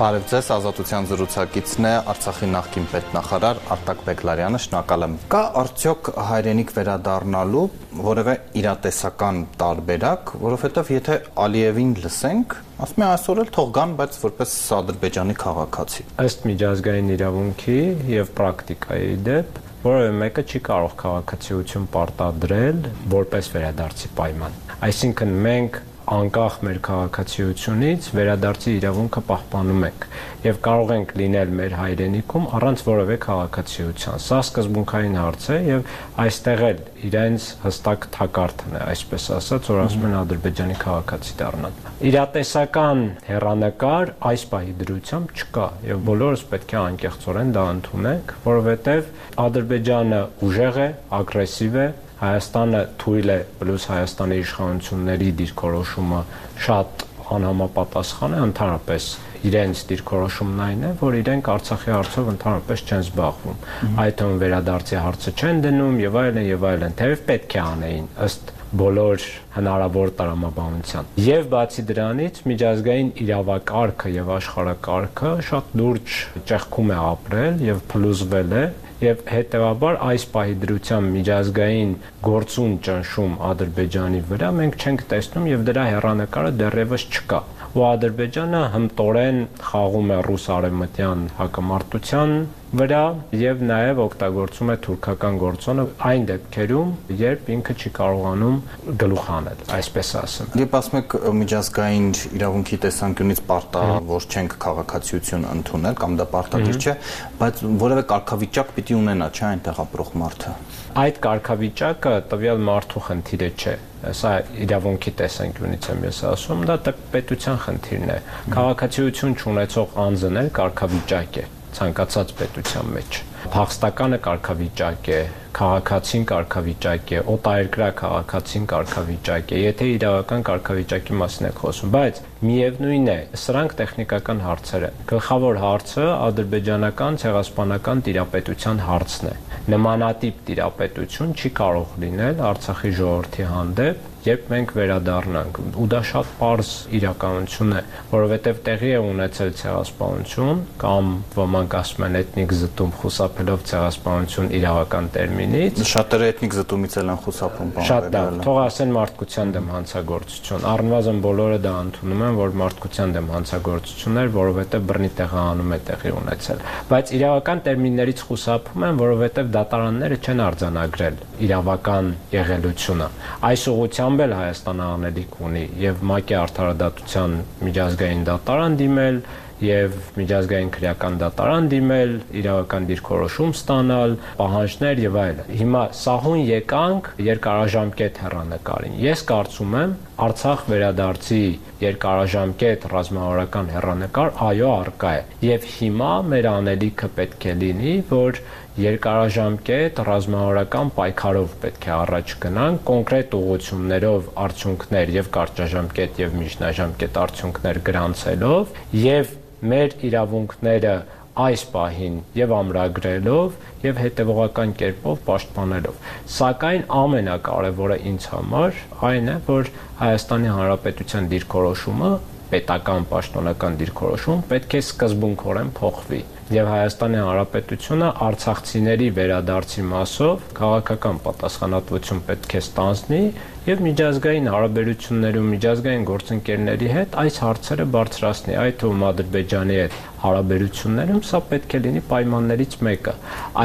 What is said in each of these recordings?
Բարև ձեզ, Ազատության զրուցակիցն է Արցախի նախկին պետնախարար Արտակ Բեկլարյանը, շնորհակալ եմ։ Կա արդյոք հայրենիք վերադառնալու որևէ իրատեսական տարբերակ, որովհետև եթե Ալիևին լսենք, ասում է այսօր էլ թող գան, բայց որպես Ադրբեջանի քաղաքացի։ Ըստ միջազգային իրավունքի եւ պրակտիկայի դեպ որևէ մեկը չի կարող քաղաքացիություն պարտադրել որպես վերադարձի պայման։ Այսինքն մենք անկախ մեր քաղաքացիությունից վերադարձի իրավունքը պահպանում ենք եւ կարող ենք լինել մեր հայրենիքում առանց որևէ քաղաքացիության։ Սա սկզբունքային հարց է եւ այստեղ էլ իրենց հստակ թակարդն է, այսպես ասած, որ ասում են Ադրբեջանի քաղաքացի դառնալ։ Իրատեսական հերանեկար այս պահի դրությամբ չկա եւ բոլորս պետք է անկեղծորեն դա ընդունենք, որովհետեւ Ադրբեջանը ուժեղ է, ագրեսիվ է, Հայաստանը թույլ է պլյուս Հայաստանի իշխանությունների դիրքորոշումը շատ անհամապատասխան է ընդհանրապես իրենց դիրքորոշումն այն է, որ իրենք Արցախի հարցով ընդհանրապես չեն զբաղվում։ Այդ թվում վերադարձի հարցը չեն դնում եւ այլն եւ այլն, թեև պետք է անեին ըստ բոլոր հնարավոր տրամաբանության։ Եվ բացի դրանից միջազգային իրավակարգը եւ աշխարհակարգը շատ լուրջ ճեղքում է ապրել եւ փլուզվել է եւ հետեւաբար այս պահի դրությամբ միջազգային գործուն ճնշում Ադրբեջանի վրա մենք չենք տեսնում եւ դրա հերանեկարը դեռևս չկա ու Ադրբեջանը հմտորեն խաղում է ռուս արևմտյան հակամարտության վրա եւ նաեւ օգտագործում է թուրքական գործոնը այն դեպքերում, երբ ինքը չի կարողանում գլուխ անել, այսպես ասեմ։ Երբ ասում եք միջազգային իրավունքի տեսանկյունից պարտավոր չենք քաղաքացիություն ընդունել կամ դա պարտադիր չէ, բայց որևէ կարգավիճակ պիտի ունենա, չէ, այնտեղ ապրող մարդը։ Այդ կարգավիճակը տվյալ մարդու խնդիրը չէ սա իրավունքի տեսանկյունից եմ ես ասում, դա պետության խնդիրն է։ Քաղաքացիություն չունեցող անձն էլ կարգավիճակ է ցանկացած պետության մեջ։ Փախստականը կարգավիճակ է, քաղաքացին կարգավիճակ է, օտարերկրյա քաղաքացին կարգավիճակ է, եթե իրավական կարգավիճակի մասին եք խոսում, բայց միևնույն է, սրանք տեխնիկական հարցեր են։ Գլխավոր հարցը ադրբեջանական ցեղասպանական տիրապետության հարցն է նմանատիպ տիրապետություն չի կարող լինել Արցախի ժողովրդի հանդեպ երբ մենք վերադառնանք ու դա շատ པարզ իրականություն է որովհետև տեղի է ունեցել ցեղասպանություն կամ ոմանք ասում են էթնիկ զտում խուսափելով ցեղասպանություն իրավական տերմինից շատերը էթնիկ զտումից էլ են խուսափում բան շատ դա թող ասեն մարդկության դեմ հանցագործություն առնվազն բոլորը դա ընդունում են որ մարդկության դեմ հանցագործություն էր որովհետև բռնի տեղահանում է տեղի ունեցել բայց իրավական տերմիններից խուսափում են որովհետև դատարանները չեն արձանագրել իրավական եղելությունը այս ուղղությամբ Անգամ էլ Հայաստանը անելիք ունի եւ ՄԱԿ-ի արդարադատության միջազգային դատարան դիմել եւ միջազգային քրեական դատարան դիմել, իրավական դիրքորոշում ստանալ, պահանջներ եւ այլն։ Հիմա սահուն եկանք երկարաժամկետ հեռանկարին։ Ես կարծում եմ Արցախ վերադարձի երկարաժամկետ ռազմավարական հեռանկար այո արկա է։ Եվ հիմա մեր անելիքը պետք է լինի, որ երկարաժամկետ ռազմավարական պայքարով պետք է առաջ գնանք կոնկրետ ուղղություններով արդյունքներ եւ կարճաժամկետ եւ միջնաժամկետ արդյունքներ գրանցելով եւ մեր իրավունքները այս պահին եւ ամրագրելով եւ հետեւողական կերպով պաշտպանելով։ Սակայն ամենակարևորը ինձ համար այն է, որ Հայաստանի Հանրապետության դիրքորոշումը պետական պաշտոնական դիրքորոշում պետք է սկզբունքորեն փոխվի եւ Հայաստանի Հանրապետությունը արցախցիների վերադարձի մասով քաղաքական պատասխանատվություն պետք է ստանձնի եւ միջազգային հարաբերություններում միջազգային գործընկերների հետ այս հարցերը բարձրացնի այդ թվում Ադրբեջանի հետ հարաբերություններում սա պետք է լինի պայմաններից մեկը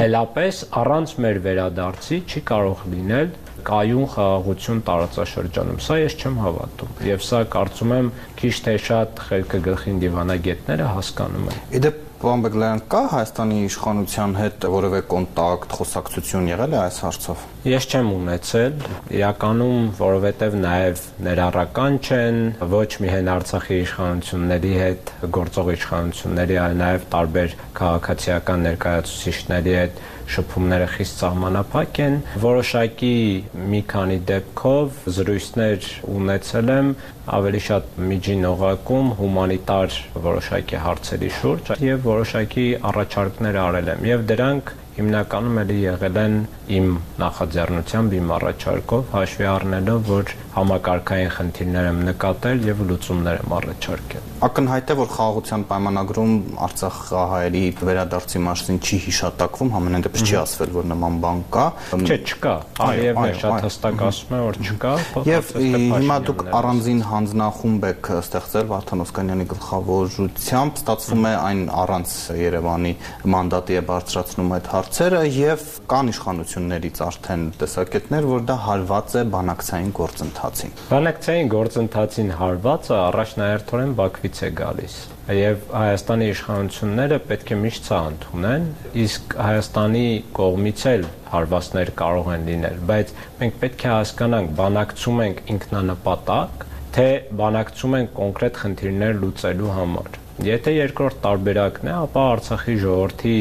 այլապես առանց մեր վերադարձի չի կարող լինել կայուն խաղաղություն տարածաշրջանում։ Սա ես չեմ հավատում։ Եվ սա կարծում եմ քիչ թե շատ խելքը գլխին դիվանագետները հասկանում են։ Իդեպ Պարոն Բեգլարյան, կա Հայաստանի իշխանության հետ որևէ կոնտակտ, խոսակցություն եղել է այս հարցով։ Ես չեմ ունեցել, իրականում, որովհետև նաև ներառական չեն ոչ միայն Արցախի իշխանությունների հետ, գործող իշխանությունների, այլ նաև տարբեր քաղաքացիական ներկայացուցիչների հետ շփումները խիստ սահմանափակ են։ Որոշակի մի քանի դեպքով զրույցներ ունեցել եմ ավելի շատ միջին օղակում հումանիտար որոշակի հարցերի շուրջ եւ որոշակի առաջարկներ արել եմ եւ դրանք հիմնականում էլի եղել են իմ նախաձեռնությամբ, իմ առաջարկով, հաշվի առնելով, որ համակարգային խնդիրներ եմ նկատել եւ լուծումներ եմ առաջարկել։ Ակնհայտ է, որ խաղաղության պայմանագրում Արցախահայերի վերադարձի մասին չի հիշատակվում, համենայն դեպս չի ասվել, որ նման բան կա։ Չէ, չկա։ Արիևն է շատ հստակ ասում է, որ չկա։ Եվ հիմա դուք առանձին հանձնախումբ եք ստեղծել Վարդան Օսկանյանի գլխավորությամբ, ստացվում է այն առանց Երևանի մանդատի է բարձրացնում այդ հարցերը եւ կան իշխանություններից արդեն տեսակետներ, որ դա հարված է բանակցային գործընթացին։ Բանակցային գործընթացին հարվածը առաջնահերթորեն Բաքվից է գալիս եւ Հայաստանի իշխանությունները պետք է միշտ սա ընդունեն, իսկ Հայաստանի կողմից էլ հարվածներ կարող են լինել, բայց մենք պետք է հասկանանք, բանակցում ենք ինքնանպատակ, թե բանակցում ենք կոնկրետ խնդիրներ լուծելու համար։ Եթե երկրորդ տարբերակն է, ապա Արցախի ժողովրդի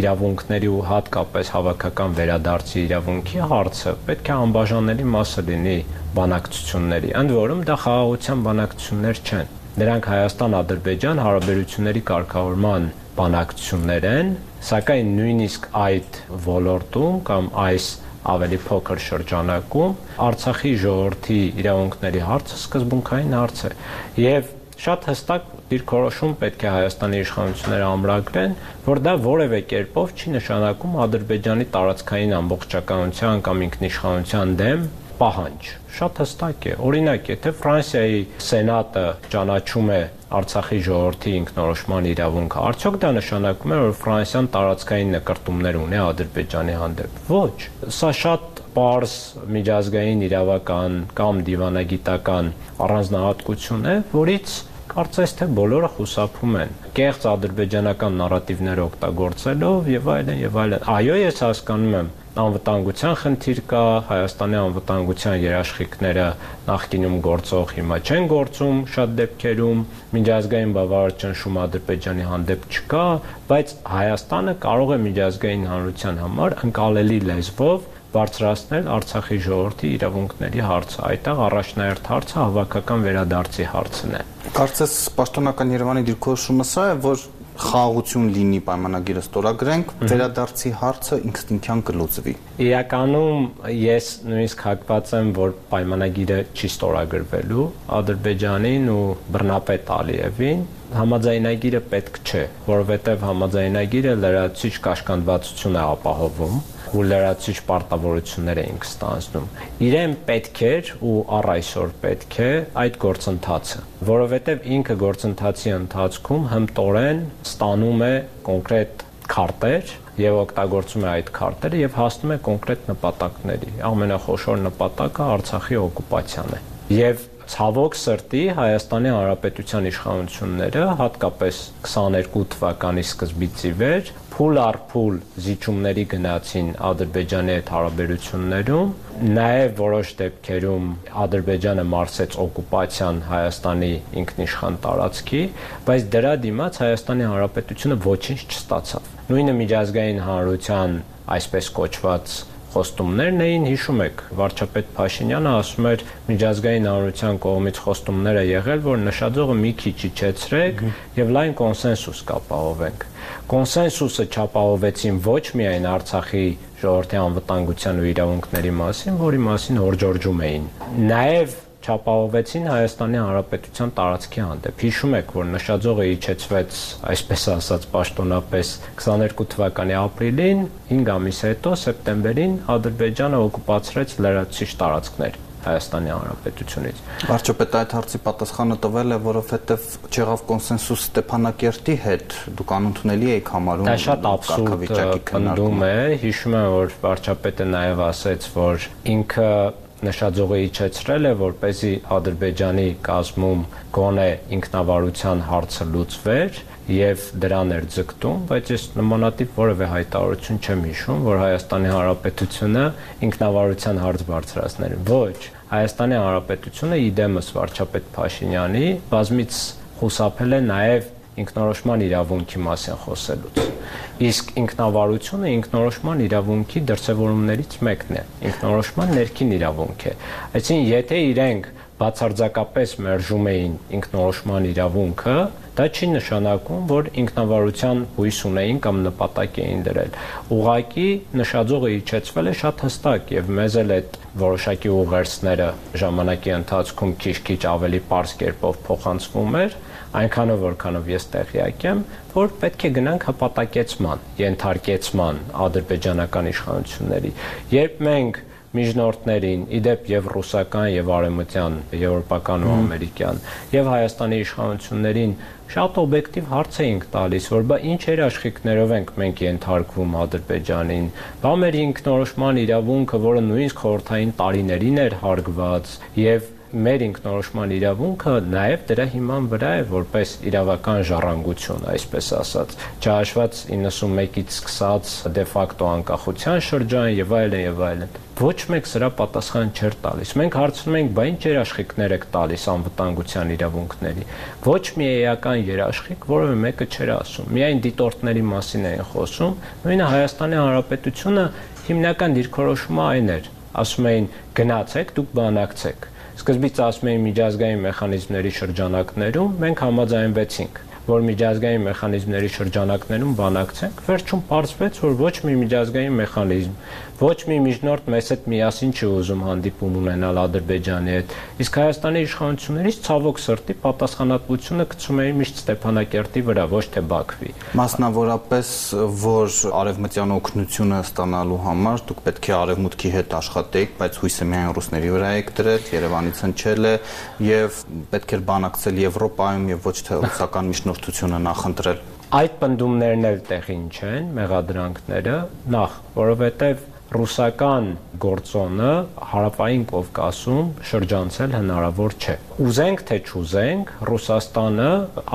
իրավունքների ու հատկապես հավաքական վերադարձի իրավունքի հարցը պետք է անբաժանելի մասը լինի բանակցությունների։ Ընդ որում դա խաղաղության բանակցություններ չեն Նրանք Հայաստան-Ադրբեջան հարաբերությունների կարգավորման բանակցություններ են, սակայն նույնիսկ այդ ոլորտում կամ այս ավելի փոքր շրջանակում Արցախի ժողովրդի իրավունքների հարցը սկզբունքային հարց է եւ շատ հստակ դիրքորոշում պետք է Հայաստանի իշխանությունները ամրագրեն, որ դա որևէ կերպով չի նշանակում Ադրբեջանի տարածքային ամբողջականության կամ ինքնիշխանության դեմ պահանջ։ Շատ հստակ է։ Օրինակ, եթե Ֆրանսիայի սենատը ճանաչում է Արցախի ժողովրդի ինքնորոշման իրավունքը, արդյոք դա նշանակում է, որ Ֆրանսիան տարածքային նկարտումներ ունի Ադրբեջանի հանդեպ։ Ոչ։ Սա շատ պարզ միջազգային իրավական կամ դիվանագիտական առանձնահատկություն է, որից կարծես թե բոլորը խուսափում են կեղծ ադրբեջանական նարատիվներ օգտագործելով եւ այլն եւ այլն այո ես հասկանում եմ անվտանգության խնդիր կա, Հայաստանի անվտանգության երաշխիքները նախկինում գործող հիմա չեն գործում շատ դեպքերում, միջազգային բավարար ճնշում Ադրբեջանի հանդեպ չկա, բայց Հայաստանը կարող է միջազգային հանրության համար ընկալելի լեզվով բարձրացնել Արցախի ժողովրդի իրավունքների հարցը։ Այդտեղ առաջնահերթ հարցը հավաքական վերադարձի հարցն է։ Կարծես պաշտոնական Երևանի դիրքորոշումը սա է, որ խաղաղություն լինի պայմանագիրը ստորագրենք, վերադարձի հարցը ինքնինքյան կլուծվի։ Իրականում ես նույնիսկ հակված եմ, որ պայմանագիրը չի ստորագրվելու Ադրբեջանին ու բռնապետ Ալիևին, համաձայնագիրը պետք չէ, որովհետև համաձայնագիրը լրացուցիչ կաշկանդվածություն է ապահովում ու լրացուցիչ պարտավորություններ էինք ստանձնում։ Իրեն պետք էր ու առ այսօր պետք է այդ գործընթացը, որովհետև ինքը գործընթացի ընթացքում հմտորեն ստանում է կոնկրետ քարտեր եւ օգտագործում է այդ քարտերը եւ հասնում է կոնկրետ նպատակների։ Ամենախոշոր նպատակը Արցախի օկուպացիան է։ Եվ ցավոք սրտի Հայաստանի Հանրապետության իշխանությունները հատկապես 22 թվականի սկզբից ի վեր փուլ առ փուլ զիջումների գնացին Ադրբեջանի հետ հարաբերություններում, նաև որոշ դեպքերում Ադրբեջանը մարսեց օկուպացիան Հայաստանի ինքնիշխան տարածքի, բայց դրա դիմաց Հայաստանի Հանրապետությունը ոչինչ չստացավ։ Նույնը միջազգային հանրության այսպես կոչված խոստումներն էին, հիշում եք, վարչապետ Փաշինյանը ասում էր միջազգային հանրության կողմից խոստումներ է եղել, որ նշաձողը մի քիչ իջեցրեք եւ լայն կոնսենսուս կապահովենք։ Կոնսենսուսը չապահովեցին ոչ միայն Արցախի ժողովրդի անվտանգության ու իրավունքների մասին, որի մասին հորջորջում էին, նաեւ չապահովեցին Հայաստանի Հանրապետության տարածքի հանդեպ։ Հիշում եք, որ նշաձողը իջեցվեց, այսպես ասած, պաշտոնապես 22 թվականի ապրիլին, 5 ամիս հետո սեպտեմբերին Ադրբեջանը օկուպացրեց լրացուցիչ տարածքներ Հայաստանի Հանրապետությունից։ Վարչապետը այդ հարցի պատասխանը տվել է, որովհետև չեղավ կոնսենսուս Ստեփանակերտի հետ, դուք անընդունելի եք համարում դա շատ աբսուրդ քննարկում է։ Հիշում եմ, որ վարչապետը նաև ասաց, որ ինքը նշաձողը իջեցրել է, որ เป զի Ադրբեջանի կազմում գոնե ինքնավարության հարցը լուծվեր եւ դրան էր ձգտում, բայց ես նմանատիպ որևէ հայտարարություն չեմ հիշում, որ Հայաստանի Հանրապետությունը ինքնավարության հարց բարձրացներ։ Ոչ, Հայաստանի Հանրապետությունը իդեմս վարչապետ Փաշինյանի բազմից խուսափել է նաև ինքնորոշման իրավունքի մասին խոսելուց։ Իսկ ինքնավարությունը ինքնորոշման իրավունքի դրսևորումներից մեկն է։ Ինքնորոշման ներքին իրավունք է։ Այսինքն, եթե իրենք բացարձակապես մերժում էին ինքնորոշման իրավունքը, դա չի նշանակում, որ ինքնավարության հույս ունեին կամ նպատակ էին դրել։ Ուղղակի նշաձողը իջեցվել է շատ հստակ եւ մեզ էլ այդ որոշակի ուղերձները ժամանակի ընթացքում քիչ-քիչ ավելի པարզ կերպով փոխանցվում էր, այնքանով որքանով ես տեղյակ եմ, որ պետք է գնանք հպատակեցման, ենթարկեցման ադրբեջանական իշխանությունների։ Երբ մենք միջնորդներին, իդեպ եւ ռուսական եւ արեմտյան, եվրոպական ու ամերիկյան եւ Հայաստանի իշխանություններին շատ օբյեկտիվ հարց էինք տալիս, որ բա ինչ երաշխիքներով ենք մենք ենթարկվում Ադրբեջանին, բա մեր ինքնորոշման իրավունքը, որը նույնիսկ խորթային տարիներին էր հարգված եւ մեր ինքնորոշման իրավունքը նաև դրա հիման վրա է որպես իրավական ժառանգություն, այսպես ասած, չհաշված 91-ից սկսած դե ֆակտո անկախության շրջան եւ այլն եւ այլն։ Ոչ մեկ սրա պատասխան չէր տալիս։ Մենք հարցնում ենք, բա ինչ երաշխիքներ եք տալիս անվտանգության իրավունքների։ Ոչ մի էական երաշխիք, որևէ մեկը չէր ասում։ Միայն դիտորդների մասին էին խոսում։ Նույնը Հայաստանի Հանրապետությունը հիմնական դիրքորոշումը այն էր։ Ասում էին գնացեք, դուք բանակցեք Սկզբից ասում էին միջազգային մեխանիզմների շրջանակներում մենք համաձայնվեցինք որ միջազգային մեխանիզմների շրջանակներում բանակցենք, վերջում պարզվեց, որ ոչ մի միջազգային մեխանիզմ, ոչ մի միջնորդ մեզ հետ միասին չի ուզում հանդիպում ունենալ Ադրբեջանի հետ։ Իսկ Հայաստանի իշխանություններից ցավոք սրտի պատասխանատվությունը գցում էին միշտ Ստեփանակերտի վրա, ոչ թե Բաքվի։ Մասնավորապես, որ արևմտյան օգնությունը ստանալու համար դուք պետք է արևմուտքի հետ աշխատեիք, բայց հույսը միայն ռուսների վրա եք դրել, Երևանից հնչել է եւ պետք էր բանակցել Եվրոպայում եւ ոչ թե ռուսական միջնորդ հաղորդությունը նախընտրել։ Այդ պնդումներն էլ տեղին չեն, մեղադրանքները, նախ, որովհետև ռուսական գործոնը հարավային Կովկասում շրջանցել հնարավոր չէ։ Ուզենք թե չուզենք, Ռուսաստանը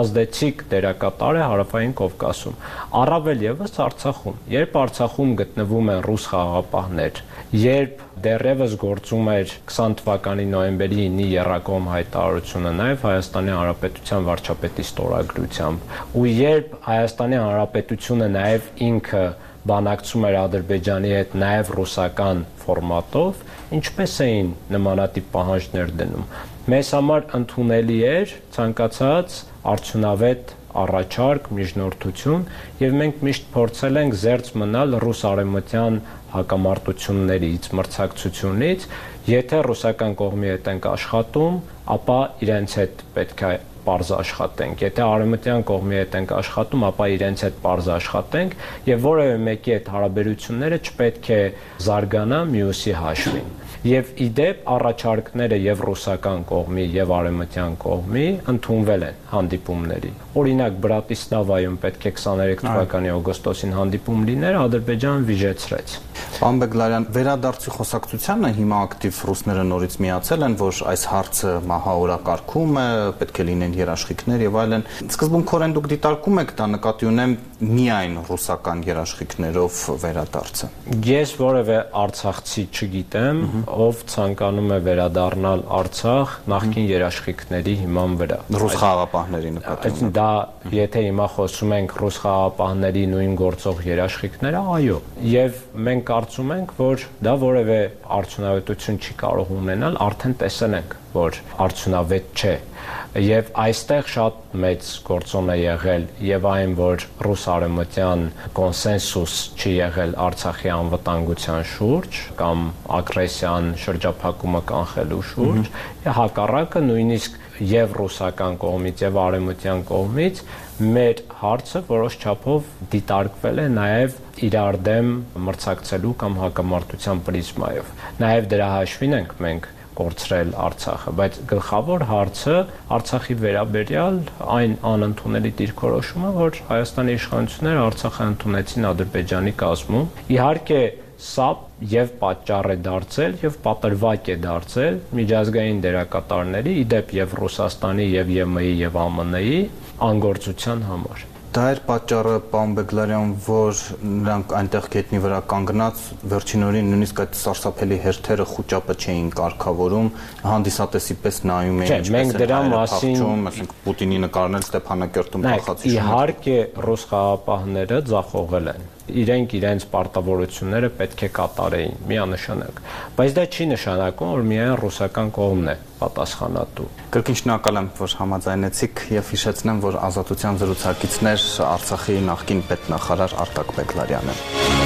ազդեցիկ դերակատար է հարավային Կովկասում։ Առավել եւս Արցախում։ Երբ Արցախում գտնվում են ռուս խաղապահներ, երբ դեռևս գործում էր 20 թվականի նոյեմբերի 9-ի Երակոմ հայտարարությունը նաև Հայաստանի Հանրապետության վարչապետի ստորագրությամբ ու երբ Հայաստանի Հանրապետությունը նաև ինքը բանակցում էր Ադրբեջանի հետ նաև ռուսական ֆորմատով, ինչպես էին նմանատիպ պահանջներ դնում։ Մեզ համար ընդունելի էր ցանկացած արդյունավետ առաջարկ, միջնորդություն եւ մենք միշտ փորձել ենք զերծ մնալ ռուս արեմտյան հակամարտություններից, մրցակցությունից, եթե ռուսական կողմի հետ ենք աշխատում, ապա իրենց հետ պետք է parz աշխատենք։ Եթե արեմտյան կողմի հետ ենք աշխատում, ապա իրենց հետ parz աշխատենք եւ որևէ մեկի հետ հարաբերությունները չպետք է զարգանա մյուսի հաշվին եւ իդեպ առաջարկները եւ ռուսական կողմի եւ արեմտյան կողմի ընդունվել են հանդիպումների։ Օրինակ Բրատիսլավայում պետք է 23 թվականի օգոստոսին հանդիպում լիներ, Ադրբեջանը վիճեցրեց։ Պարոն Բեգլարյան, վերադարձի խոսակցությանը հիմա ակտիվ ռուսները նորից միացել են, որ այս հարցը մահաօրակարգում է, պետք է լինեն երաշխիքներ եւ այլն։ Սկզբունքորեն դուք դիտարկում եք դա նկատի ունեմ միայն ռուսական երաշխիքներով վերադարձը։ Ես որևէ արցախցի չգիտեմ, ով ցանկանում է վերադառնալ Արցախ նախկին երաշխիքների հիման վրա։ Ռուս խաղապահների նկատմամբ։ Դա եթե հիմա խոսում ենք ռուս խաղապահների նույն գործող երաշխիքները, այո։ Եվ մենք կարծում ենք, որ դա որևէ արդյունավետություն չի կարող ունենալ, արդեն տեսել ենք, որ արդյունավետ չէ եւ այստեղ շատ մեծ գործոն է եղել եւ այն որ ռուս արեմտյան կոնսենսուս չի եղել Արցախի անվտանգության շուրջ կամ ագրեսիան շրջափակումը կանխելու շուրջ հակառակը նույնիսկ եւ ռուսական կողմից եւ արեմտյան կողմից մեր հարցը որոշ չափով դիտարկվել է նաև իրար դեմ մրցակցելու կամ հակամարտության պրիզմայով։ Նաև դրա հաշվին ենք մենք կորցրել Արցախը, բայց գլխավոր հարցը Արցախի վերաբերյալ այն անընդունելի դիրքորոշումը, որ Հայաստանի իշխանությունները Արցախը ընդունեցին Ադրբեջանի կազմում։ Իհարկե սա եւ պատճառ է դարձել եւ պատրվակ է դարձել միջազգային դերակատարների իդեպ եւ Ռուսաստանի եւ ԵՄ-ի եւ ԱՄՆ-ի անգործության համար Դա էր պատճառը, պարոն Բեգլարյան, որ նրանք այնտեղ գետնի վրա կանգնած վերջին օրին նույնիսկ այդ սարսափելի հերթերը խոճապը չէին կարգավորում, հանդիսատեսի պես նայում էին, ինչպես մենք դրա մասին, ասենք Պուտինի նկարներ Ստեփանակերտում փախած իհարկե ռուս խաղապահները ձախողել են. Իրենք իրենց պարտավորությունները պետք է կատարեին միանշանակ։ Բայց դա չի նշանակում, որ միայն ռուսական կողմն է պատասխանատու։ Կրկին շնորհակալ եմ, որ համաձայնեցիք եւ հիշեցնեմ, որ ազատության զրուցակիցներ Արցախի նախկին պետնախարար Արտակ Բեկլարյանը։